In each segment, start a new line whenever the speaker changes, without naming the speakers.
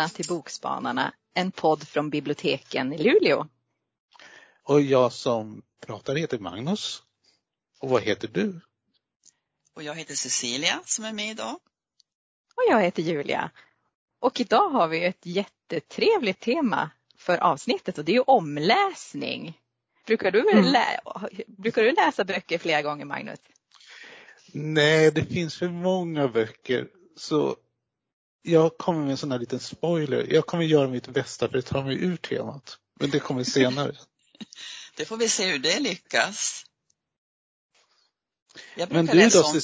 välkomna till Bokspanarna, en podd från biblioteken i Luleå.
Och jag som pratar heter Magnus. Och vad heter du?
Och jag heter Cecilia som är med idag.
Och jag heter Julia. Och idag har vi ett jättetrevligt tema för avsnittet och det är omläsning. Brukar du, mm. lä brukar du läsa böcker flera gånger Magnus?
Nej, det finns för många böcker. Så jag kommer med en sån här liten spoiler. Jag kommer göra mitt bästa för att ta mig ur temat. Men det kommer senare.
det får vi se hur det lyckas.
Men du då, om...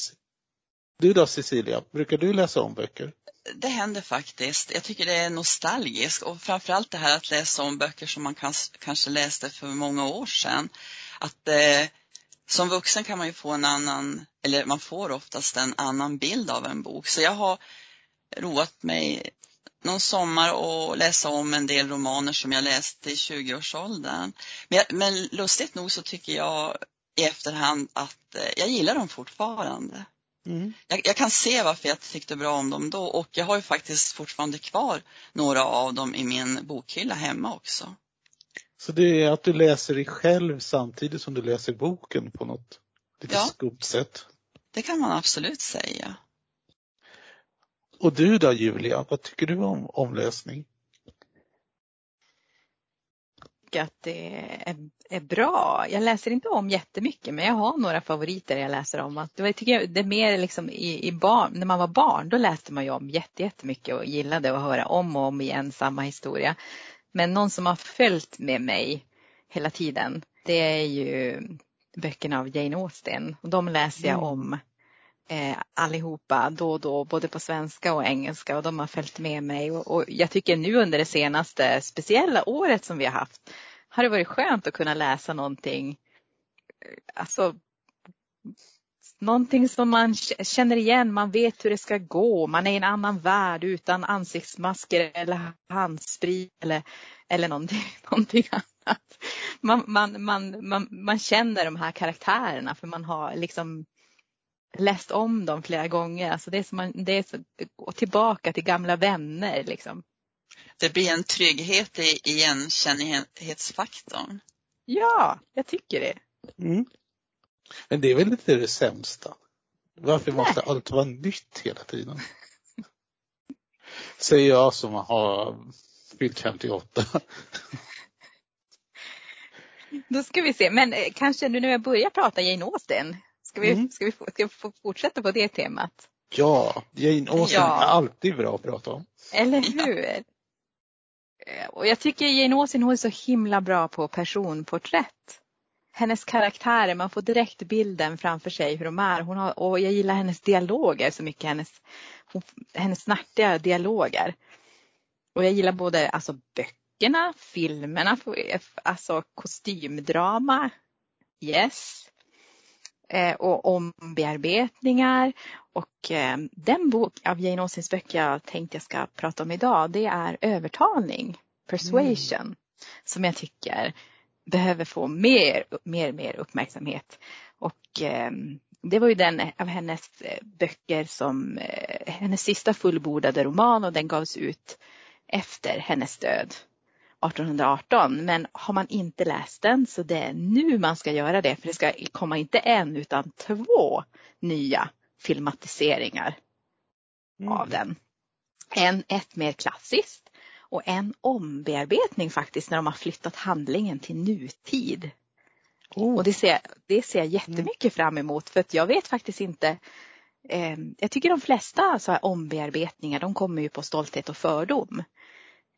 du då Cecilia, brukar du läsa om böcker?
Det händer faktiskt. Jag tycker det är nostalgiskt och framförallt det här att läsa om böcker som man kanske läste för många år sedan. Att eh, som vuxen kan man ju få en annan, eller man får oftast en annan bild av en bok. Så jag har roat mig någon sommar och läsa om en del romaner som jag läste i 20-årsåldern. Men, men lustigt nog så tycker jag i efterhand att eh, jag gillar dem fortfarande. Mm. Jag, jag, kan se varför jag tyckte bra om dem då och jag har ju faktiskt fortfarande kvar några av dem i min bokhylla hemma också.
Så det är att du läser dig själv samtidigt som du läser boken på något lite ja, skumt sätt?
Det kan man absolut säga.
Och du då Julia, vad tycker du om omläsning?
att det är, är, bra. Jag läser inte om jättemycket men jag har några favoriter jag läser om. det, tycker jag, det är mer liksom i, i barn, när man var barn då läste man ju om jättemycket och gillade att höra om och om igen samma historia. Men någon som har följt med mig hela tiden det är ju böckerna av Jane Austen. Och de läser jag mm. om eh, allihopa då och då, både på svenska och engelska och de har följt med mig. Och, och, jag tycker nu under det senaste speciella året som vi har haft har det varit skönt att kunna läsa någonting, eh, alltså någonting som man känner igen, man vet hur det ska gå, man är i en annan värld utan ansiktsmasker eller handsprit eller, eller någonting, någonting annat. Man, man, man, man, man känner de här karaktärerna för man har liksom läst om dem flera gånger. Alltså det är som man, det är så, gå tillbaka till gamla vänner liksom.
Det blir en trygghet i igenkännighetsfaktorn.
Ja, jag tycker det.
Mm. Men det är väl inte det sämsta? Varför Nej. måste allt vara nytt hela tiden? Säger jag som har fyllt 58.
Då ska vi se, men eh, kanske nu när jag börjar prata Jane Austen, Ska vi, mm. ska vi, ska vi fortsätta på det temat?
Ja, Jane Austen ja. är alltid bra att prata om.
Eller hur? Eh, och jag tycker Jane Austen hon är så himla bra på personporträtt. Hennes karaktärer, man får direkt bilden framför sig hur de är. Hon har, och jag gillar hennes dialoger så mycket, hennes, hon, hennes snärtiga dialoger. Och jag gillar både alltså, böckerna, filmerna, alltså kostymdrama, yes. Eh, och ombearbetningar. Och eh, den bok av Jane Austens böcker jag tänkte jag ska prata om idag det är övertalning, persuasion, mm. som jag tycker behöver få mer, mer, mer uppmärksamhet. Och eh, det var ju den av hennes böcker som, hennes sista fullbordade roman och den gavs ut efter hennes död. 1818 men har man inte läst den så det är nu man ska göra det för det ska komma inte en utan två nya filmatiseringar mm. av den. En, ett mer klassiskt och en ombearbetning faktiskt när de har flyttat handlingen till nutid. Oh. Och det ser, det ser jag jättemycket mm. fram emot för att jag vet faktiskt inte eh, jag tycker de flesta så här ombearbetningar de kommer ju på stolthet och fördom.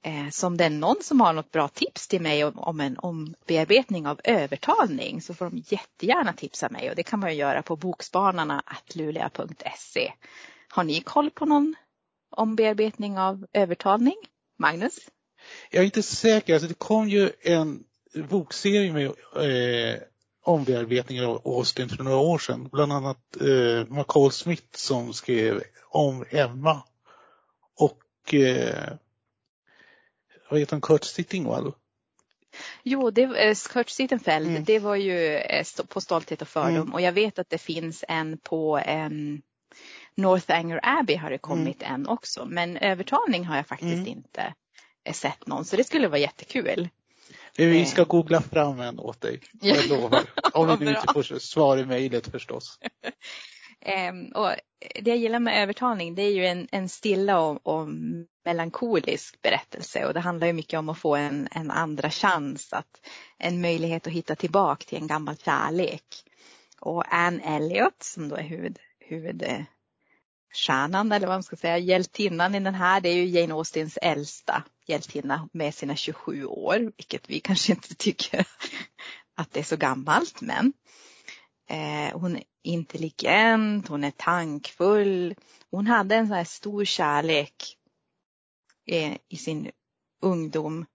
Eh, så om det är någon som har något bra tips till mig om, om en ombearbetning av övertalning så får de jättegärna tipsa mig och det kan man ju göra på bokspanarna.luleå.se. Har ni koll på någon ombearbetning av övertalning? Magnus?
Jag är inte säker. Alltså det kom ju en bokserie med eh, ombearbetningar av Austin för några år sedan. Bland annat eh, McCall Smith som skrev om Emma. Och eh, heter han, Kurt Sittingwall?
Jo, det, eh, Kurt Sittenfeld, mm. det var ju eh, på Stolthet och fördom mm. och jag vet att det finns en på en Northanger Abbey har det kommit mm. en också. Men övertalning har jag faktiskt mm. inte sett någon. Så det skulle vara jättekul.
Vi ska eh. googla fram en åt dig. Jag lovar. Om vi nu inte får svar i mejlet förstås.
Ehm, och det jag gillar med övertalning det är ju en, en stilla och, och, melankolisk berättelse och det handlar ju mycket om att få en, en andra chans, att, en möjlighet att hitta tillbaka till en gammal kärlek. Och Anne Elliot som då är huvud, huvudstjärnan eller vad man ska säga, hjältinnan i den här, det är ju Jane Austens äldsta hjältinna med sina 27 år, vilket vi kanske inte tycker att det är så gammalt, men eh, hon är intelligent, hon är tankfull. Hon hade en sån här stor kärlek eh, i sin ungdom,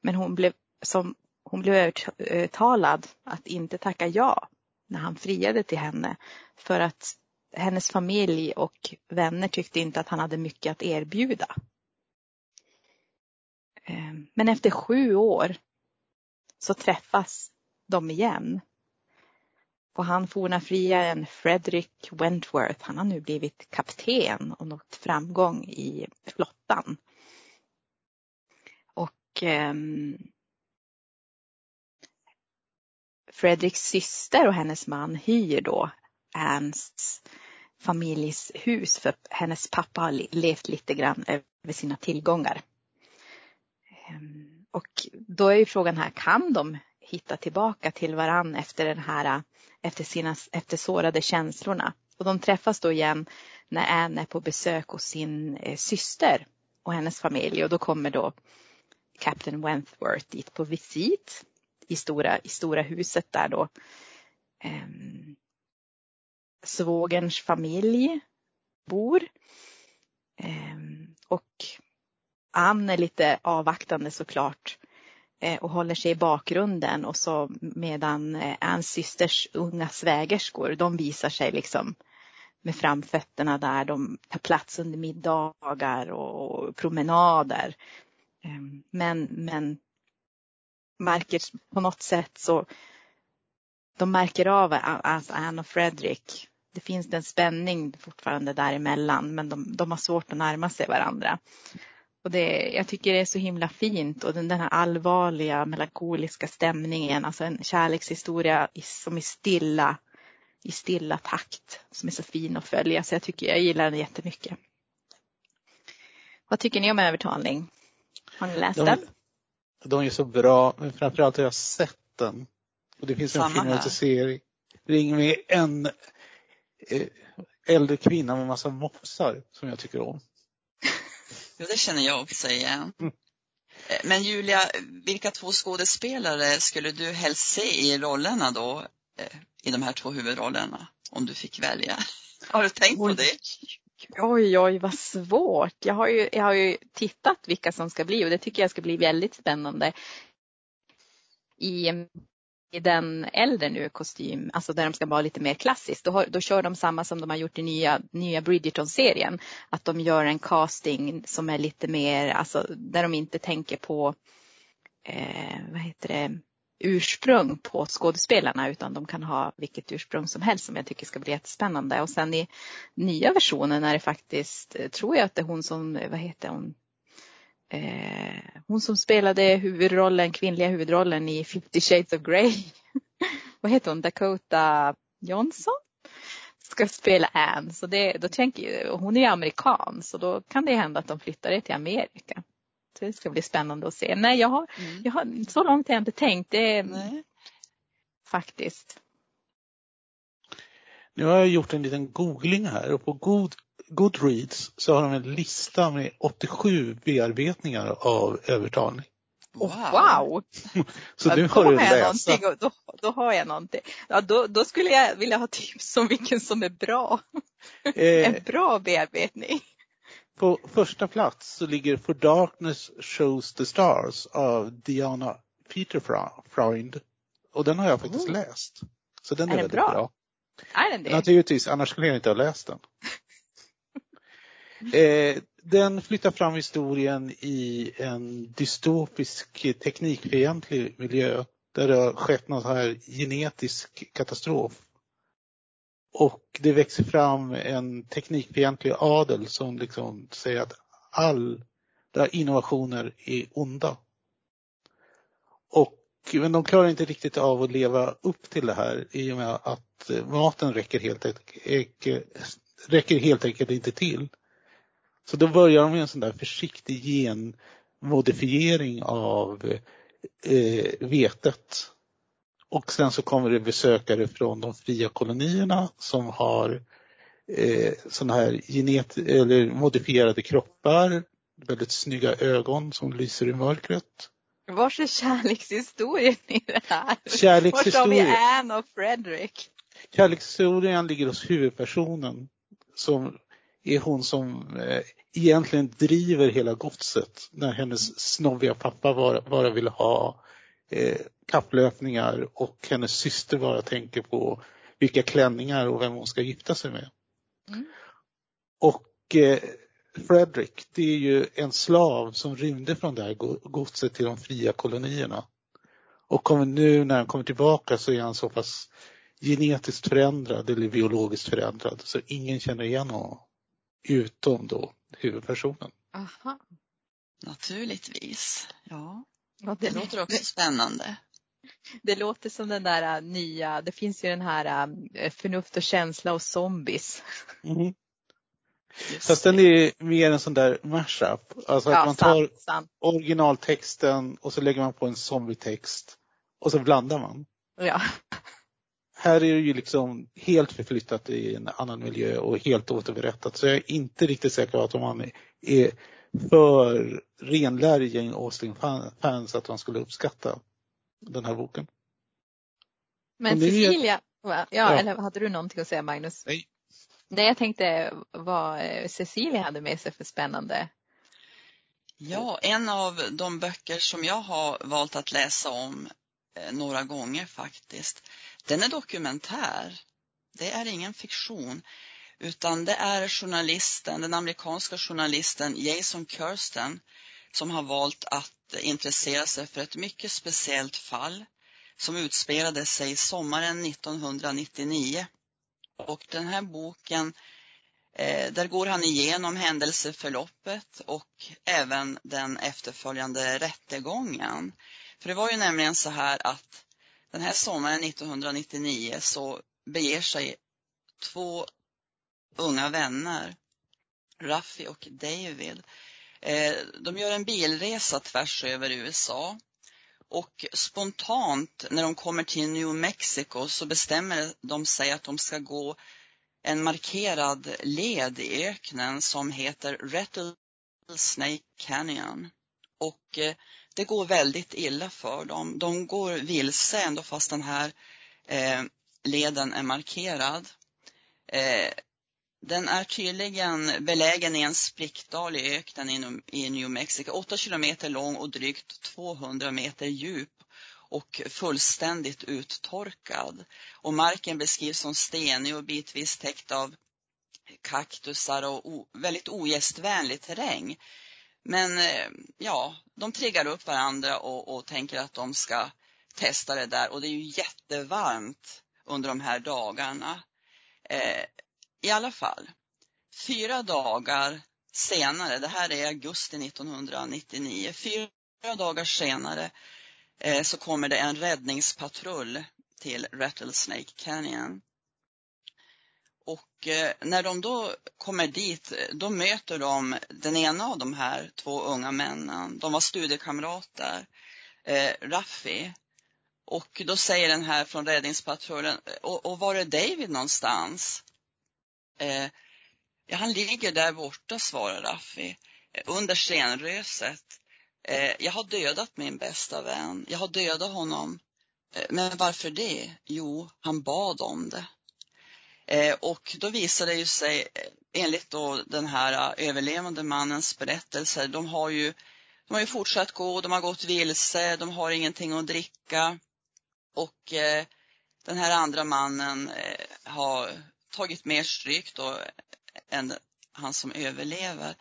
men hon blev, som, hon blev övertalad att inte tacka ja när han friade till henne för att hennes familj och vänner tyckte inte att han hade mycket att erbjuda. Eh, men efter sju år så träffas de igen. Och han forna friaren Frederick Wentworth, han har nu blivit kapten och nått framgång i flottan. Och eh, Fredriks syster och hennes man hyr då Anns familjs hus för hennes pappa har levt lite grann över sina tillgångar. Ehm, och då är ju frågan här, kan de hitta tillbaka till varann efter den här, efter sina, efter sårade känslorna? Och de träffas då igen när Anne är på besök hos sin eh, syster och hennes familj och då kommer då Captain Wentworth dit på visit i stora, i stora huset där då ehm, svågerns familj bor. Eh, och Ann är lite avvaktande såklart Eh, och håller sig i bakgrunden och så medan eh, Anns systers unga svägerskor, de visar sig liksom med framfötterna där, de tar plats under middagar och promenader. Ehm, men, men märker på något sätt så de märker av alltså Anne och Fredrik. Det finns en spänning fortfarande däremellan men de, de har svårt att närma sig varandra. Och det, jag tycker det är så himla fint och den, den här allvarliga melankoliska stämningen, alltså en kärlekshistoria som är stilla, i stilla takt, som är så fin att följa. Så jag tycker jag gillar den jättemycket. Vad tycker ni om övertalning? Har ni läst
de,
den?
De är så bra, men framförallt har jag sett den. Och det finns Samma en filmatisering. Ring med en eh, äldre kvinna med massa mopsar som jag tycker om.
Jo, det känner jag också igen. Mm. Eh, men Julia, vilka två skådespelare skulle du helst se i rollerna då, eh, i de här två huvudrollerna, om du fick välja? Har du tänkt på det?
Oj, oj, vad svårt. Jag har, ju, jag har ju tittat vilka som ska bli och det tycker jag ska bli väldigt spännande. I i den äldre nu kostym, alltså där de ska vara lite mer klassiskt, då, har, då kör de samma som de har gjort i nya, nya Bridgerton-serien. Att de gör en casting som är lite mer, alltså där de inte tänker på, eh, vad heter det, ursprung på skådespelarna utan de kan ha vilket ursprung som helst som jag tycker ska bli jättespännande. Och sen i nya versionen är det faktiskt, tror jag att det är hon som, vad heter hon, hon som spelade huvudrollen, kvinnliga huvudrollen i 50 shades of Grey. Vad heter hon? Dakota Johnson? Ska spela Anne. Så det, då tänker jag, hon är amerikan så då kan det hända att de flyttar det till Amerika. Så det ska bli spännande att se. Nej, jag har, mm. jag har så långt har jag inte tänkt. Det, Nej. Faktiskt.
Nu har jag gjort en liten googling här och på god Goodreads så har de en lista med 87 bearbetningar av övertalning.
Wow! wow.
så nu har du läsa.
Då, då har jag någonting. Ja, då, då skulle jag vilja ha tips om vilken som är bra. Eh, en bra bearbetning.
På första plats så ligger For Darkness Shows the Stars av Diana Peterfreund. Och den har jag faktiskt oh. läst. Så den är, är väldigt bra. bra.
Är den det?
Naturligtvis, annars skulle jag inte ha läst den. Eh, den flyttar fram historien i en dystopisk teknikfientlig miljö där det har skett någon här genetisk katastrof. Och det växer fram en teknikfientlig adel som liksom säger att alla innovationer är onda. Och, men de klarar inte riktigt av att leva upp till det här i och med att maten räcker helt, räcker helt enkelt inte till. Så då börjar de med en sån där försiktig genmodifiering av eh, vetet. Och sen så kommer det besökare från de fria kolonierna som har eh, sådana här genet eller modifierade kroppar, väldigt snygga ögon som lyser i mörkret.
Vars är kärlekshistorien i det här?
Kärlekshistorien.
Vart har vi Anne och Fredrik?
Kärlekshistorien ligger hos huvudpersonen som är hon som eh, egentligen driver hela godset när hennes snobbiga pappa bara, bara vill ha eh, kapplöpningar och hennes syster bara tänker på vilka klänningar och vem hon ska gifta sig med. Mm. Och eh, Fredrik, det är ju en slav som rymde från det här godset till de fria kolonierna. Och kommer nu när han kommer tillbaka så är han så pass genetiskt förändrad eller biologiskt förändrad så ingen känner igen honom. Utom då huvudpersonen.
Aha.
Naturligtvis, ja. ja det, det låter också spännande.
Det låter som den där äh, nya, det finns ju den här äh, förnuft och känsla och zombies. Mm.
Fast den är mer en sån där mashup. Alltså att ja, man tar sant, sant. originaltexten och så lägger man på en zombietext och så blandar man.
Ja.
Här är det ju liksom helt förflyttat i en annan miljö och helt återberättat. Så jag är inte riktigt säker på att om man är för renlärig Jane Austen-fans att man skulle uppskatta den här boken.
Men Cecilia, ja, ja, eller hade du någonting att säga Magnus?
Nej.
Det jag tänkte vad Cecilia hade med sig för spännande.
Ja, en av de böcker som jag har valt att läsa om eh, några gånger faktiskt, den är dokumentär. Det är ingen fiktion, utan det är journalisten, den amerikanska journalisten Jason Kirsten som har valt att intressera sig för ett mycket speciellt fall som utspelade sig sommaren 1999. Och den här boken, eh, där går han igenom händelseförloppet och även den efterföljande rättegången. För det var ju nämligen så här att den här sommaren 1999 så beger sig två unga vänner, Raffi och David, eh, de gör en bilresa tvärs över USA och spontant när de kommer till New Mexico så bestämmer de sig att de ska gå en markerad led i öknen som heter Rattlesnake Canyon. Och eh, det går väldigt illa för dem. De går vilse ändå fast den här eh, leden är markerad. Eh, den är tydligen belägen i en sprickdal i öknen i New Mexico, 8 kilometer lång och drygt 200 meter djup och fullständigt uttorkad. Och marken beskrivs som stenig och bitvis täckt av kaktusar och väldigt ogästvänlig terräng. Men eh, ja, de triggar upp varandra och, och tänker att de ska testa det där och det är ju jättevarmt under de här dagarna. Eh, i alla fall, fyra dagar senare, det här är augusti 1999, fyra dagar senare eh, så kommer det en räddningspatrull till Rattlesnake Canyon. Och eh, när de då kommer dit, då möter de den ena av de här två unga männen. De var studiekamrater, eh, Raffi. Och då säger den här från räddningspatrullen, eh, och, och var är David någonstans? Eh, ja, han ligger där borta, svarar Raffi, eh, under stenröset. Eh, jag har dödat min bästa vän. Jag har dödat honom. Eh, men varför det? Jo, han bad om det. Eh, och då visar det ju sig, eh, enligt då den här eh, överlevande mannens berättelse, de har ju de har ju fortsatt gå, de har gått vilse, de har ingenting att dricka. Och eh, den här andra mannen eh, har tagit mer stryk då än han som överlever.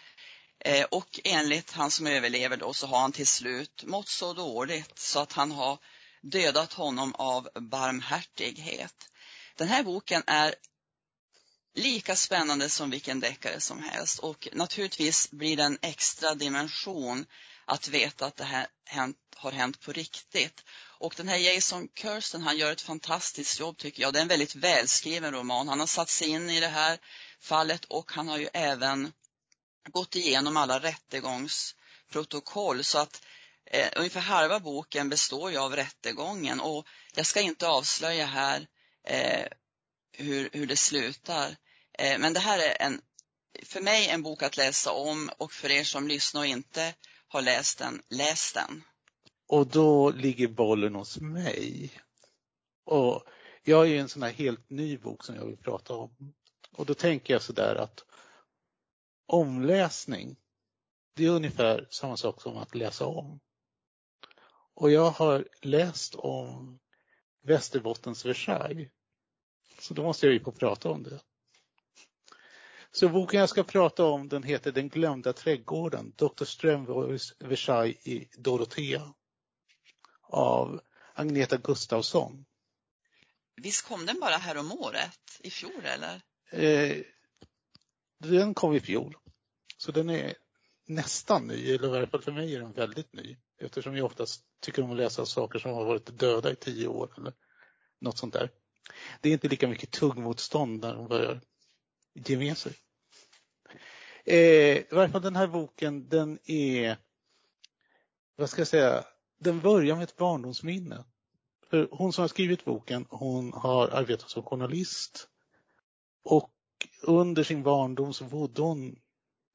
Eh, och enligt han som överlever då så har han till slut mått så dåligt så att han har dödat honom av barmhärtighet. Den här boken är lika spännande som vilken deckare som helst och naturligtvis blir det en extra dimension att veta att det här hänt, har hänt på riktigt. Och den här Jason Kirsten, han gör ett fantastiskt jobb tycker jag. Det är en väldigt välskriven roman. Han har satt sig in i det här fallet och han har ju även gått igenom alla rättegångsprotokoll så att eh, ungefär halva boken består ju av rättegången och jag ska inte avslöja här eh, hur, hur det slutar. Eh, men det här är en, för mig en bok att läsa om och för er som lyssnar och inte har läst den, läs den.
Och då ligger bollen hos mig. Och jag är ju en sån här helt ny bok som jag vill prata om. Och då tänker jag sådär att omläsning, det är ungefär samma sak som att läsa om. Och jag har läst om Västerbottens Versailles. Så då måste jag ju få prata om det. Så boken jag ska prata om den heter Den glömda trädgården, Dr. Strömborgs Versailles i Dorotea av Agneta Gustafsson.
Visst kom den bara här om året, i fjol eller?
Eh, den kom i fjol. Så den är nästan ny, eller i varje fall för mig är den väldigt ny. Eftersom jag oftast tycker om att läsa saker som har varit döda i tio år eller något sånt där. Det är inte lika mycket tuggmotstånd när de börjar ge med sig. Eh, I varje fall den här boken, den är, vad ska jag säga, den börjar med ett barndomsminne. För hon som har skrivit boken, hon har arbetat som journalist och under sin barndom så bodde hon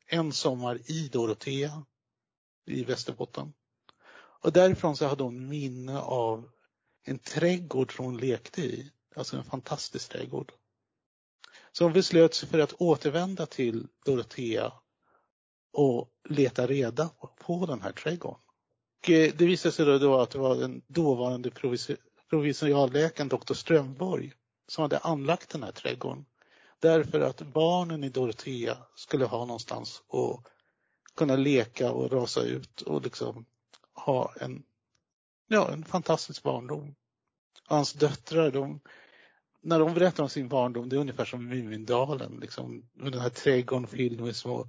en sommar i Dorotea i Västerbotten. Och därifrån så hade hon minne av en trädgård som hon lekte i. Alltså en fantastisk trädgård. Så hon beslöt sig för att återvända till Dorotea och leta reda på den här trädgården. Och eh, det visade sig då att det var den dåvarande provinsialläkaren doktor Strömborg som hade anlagt den här trädgården. Därför att barnen i Dorotea skulle ha någonstans att kunna leka och rasa ut och liksom ha en, ja, en fantastisk barndom. Hans döttrar, de, när de berättar om sin barndom, det är ungefär som Mumindalen, liksom, med den här trädgården fylld med små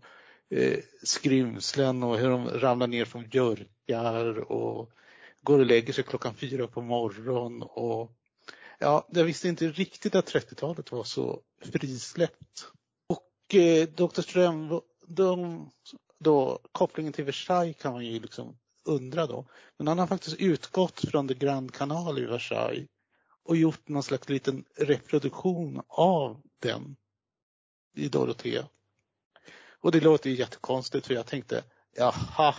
eh, skrymslen och hur de ramlar ner från björkar och går och lägger sig klockan fyra på morgonen och ja, jag visste inte riktigt att 30-talet var så frisläppt. Och eh, Dr. Ström, de, då, kopplingen till Versailles kan man ju liksom undra då. Men han har faktiskt utgått från The Grand Canal i Versailles och gjort någon slags liten reproduktion av den i Dorotea. Och det låter ju jättekonstigt för jag tänkte, jaha,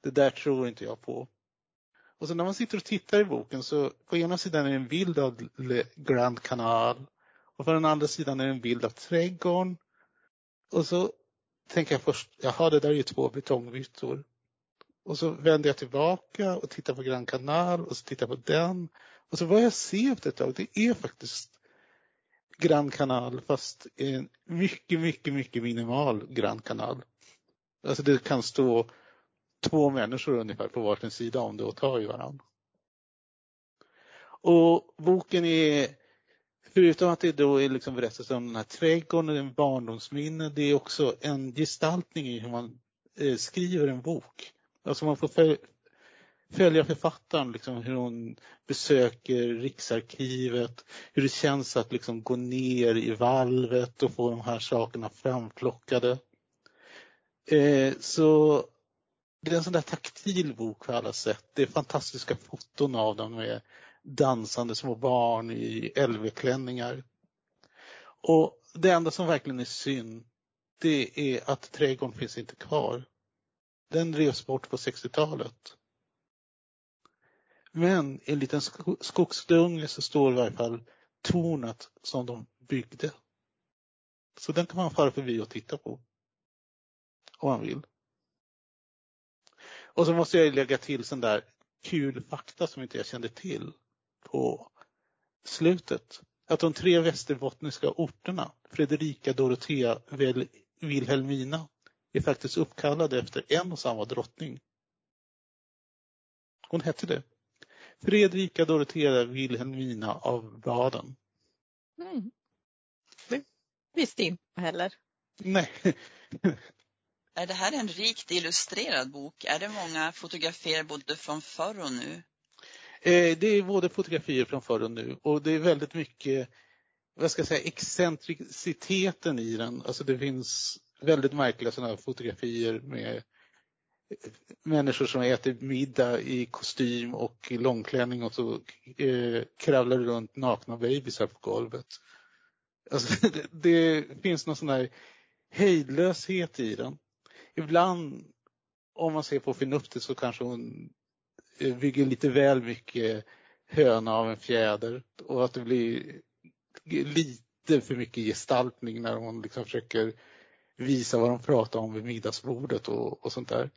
det där tror inte jag på. Och så när man sitter och tittar i boken så på ena sidan är det en bild av Le Grand Canal och på den andra sidan är det en bild av trädgården. Och så tänker jag först, jaha det där är ju två betongbytor. Och så vänder jag tillbaka och tittar på Grand Canal och så tittar jag på den. Alltså vad jag ser efter ett tag, det är faktiskt Grand Canal fast en mycket, mycket, mycket minimal Grand Canal. Alltså det kan stå två människor ungefär på varsin sida om det och ta i varandra. Och boken är, förutom att det då är liksom berättelsen om den här trädgården, en barndomsminne, det är också en gestaltning i hur man eh, skriver en bok. Alltså man får följa författaren, liksom, hur hon besöker Riksarkivet, hur det känns att liksom gå ner i valvet och få de här sakerna framplockade. Eh, så det är en sån där taktil bok på alla sätt. Det är fantastiska foton av dem med dansande små barn i LV-klänningar. Och det enda som verkligen är synd, det är att trädgården finns inte kvar. Den revs bort på 60-talet. Men i en liten skogsdunge så står i varje fall tornet som de byggde. Så den kan man fara förbi och titta på. Om man vill. Och så måste jag lägga till sån där kul fakta som inte jag kände till på slutet. Att de tre västerbottniska orterna, Fredrika, Dorotea, Vilhelmina, är faktiskt uppkallade efter en och samma drottning. Hon hette det. Fredrika Dorotea Vilhelmina av Baden.
Mm. Det, visste inte heller.
Nej.
Är det här en rikt illustrerad bok? Är det många fotografier både från förr och nu?
Eh, det är både fotografier från förr och nu och det är väldigt mycket, vad ska jag säga, excentriciteten i den. Alltså det finns väldigt märkliga sådana här fotografier med människor som äter middag i kostym och i långklänning och så eh, kravlar runt nakna bebisar på golvet. Alltså, det, det finns någon sån här hejdlöshet i den. Ibland, om man ser på förnuftet så kanske hon eh, bygger lite väl mycket höna av en fjäder och att det blir lite för mycket gestaltning när hon liksom försöker visa vad de pratar om vid middagsbordet och, och sånt där.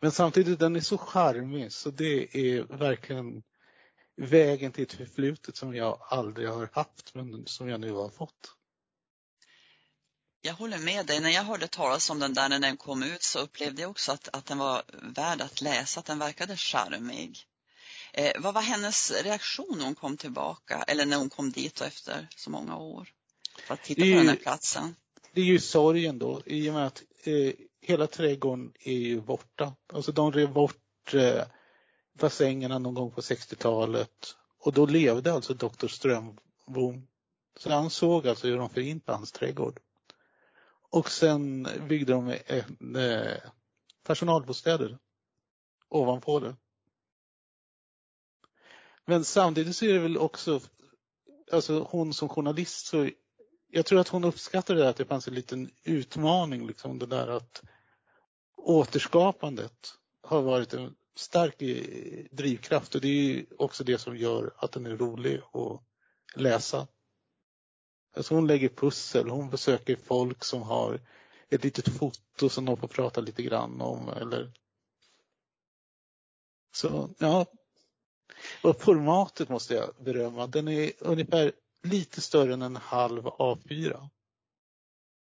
Men samtidigt den är så charmig så det är verkligen vägen till ett förflutet som jag aldrig har haft men som jag nu har fått.
Jag håller med dig. När jag hörde talas om den där när den kom ut så upplevde jag också att, att den var värd att läsa, att den verkade charmig. Eh, vad var hennes reaktion när hon kom tillbaka, eller när hon kom dit efter så många år? För att titta på den här platsen.
Det är ju sorgen då, i och med att eh, hela trädgården är ju borta. Alltså de rev bort eh, bassängerna någon gång på 60-talet och då levde alltså doktor Strömbom. Så han såg alltså hur de förintade hans trädgård. Och sen byggde de en, eh, personalbostäder ovanpå det. Men samtidigt så är det väl också, alltså hon som journalist så jag tror att hon uppskattade att det fanns en liten utmaning, liksom det där att återskapandet har varit en stark eh, drivkraft och det är också det som gör att den är rolig att läsa. Alltså hon lägger pussel, hon besöker folk som har ett litet foto som de får prata lite grann om eller så ja. Och formatet måste jag berömma. Den är ungefär lite större än en halv A4.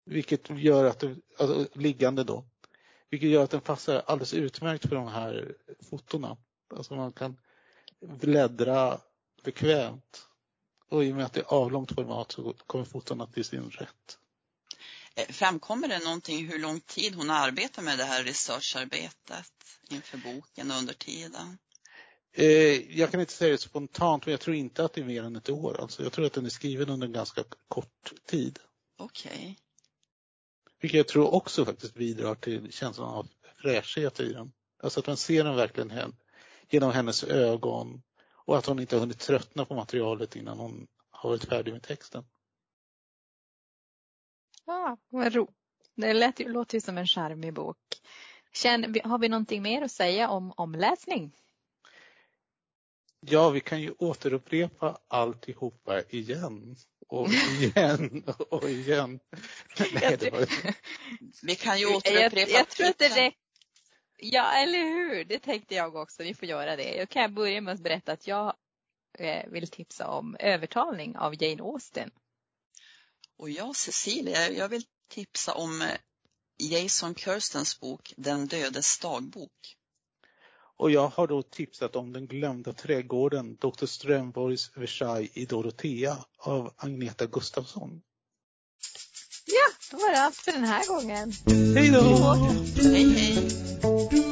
Vilket gör att, alltså, liggande då, vilket gör att den passar alldeles utmärkt för de här fotona. Alltså man kan bläddra bekvämt. Och i och med att det är avlångt format så kommer fotona till sin rätt.
Eh, framkommer det någonting hur lång tid hon arbetar med det här researcharbetet inför boken och under tiden?
Eh, jag kan inte säga det spontant, men jag tror inte att det är mer än ett år. Alltså, jag tror att den är skriven under en ganska kort tid.
Okej. Okay.
Vilket jag tror också faktiskt bidrar till känslan av fräschhet i den. Alltså att man ser den verkligen genom hennes ögon och att hon inte har hunnit tröttna på materialet innan hon har varit färdig med texten.
Ja, vad ro. Det lät, låter ju som en charmig bok. Känn, har vi någonting mer att säga om omläsning?
Ja, vi kan ju återupprepa alltihopa igen och igen och igen.
Nej, det var...
Vi kan ju återupprepa.
Jag, jag tror att det räcker. Ja, eller hur? Det tänkte jag också. Vi får göra det. Jag kan börja med att berätta att jag eh, vill tipsa om övertalning av Jane Austen.
Och jag, Cecilia, jag vill tipsa om eh, Jason Kirstens bok Den dödes dagbok.
Och jag har då tipsat om Den glömda trädgården, Dr. Strömborgs Versailles i Dorotea av Agneta Gustafsson.
Ja, då var det allt för den här gången.
Hej då!
Hej hej!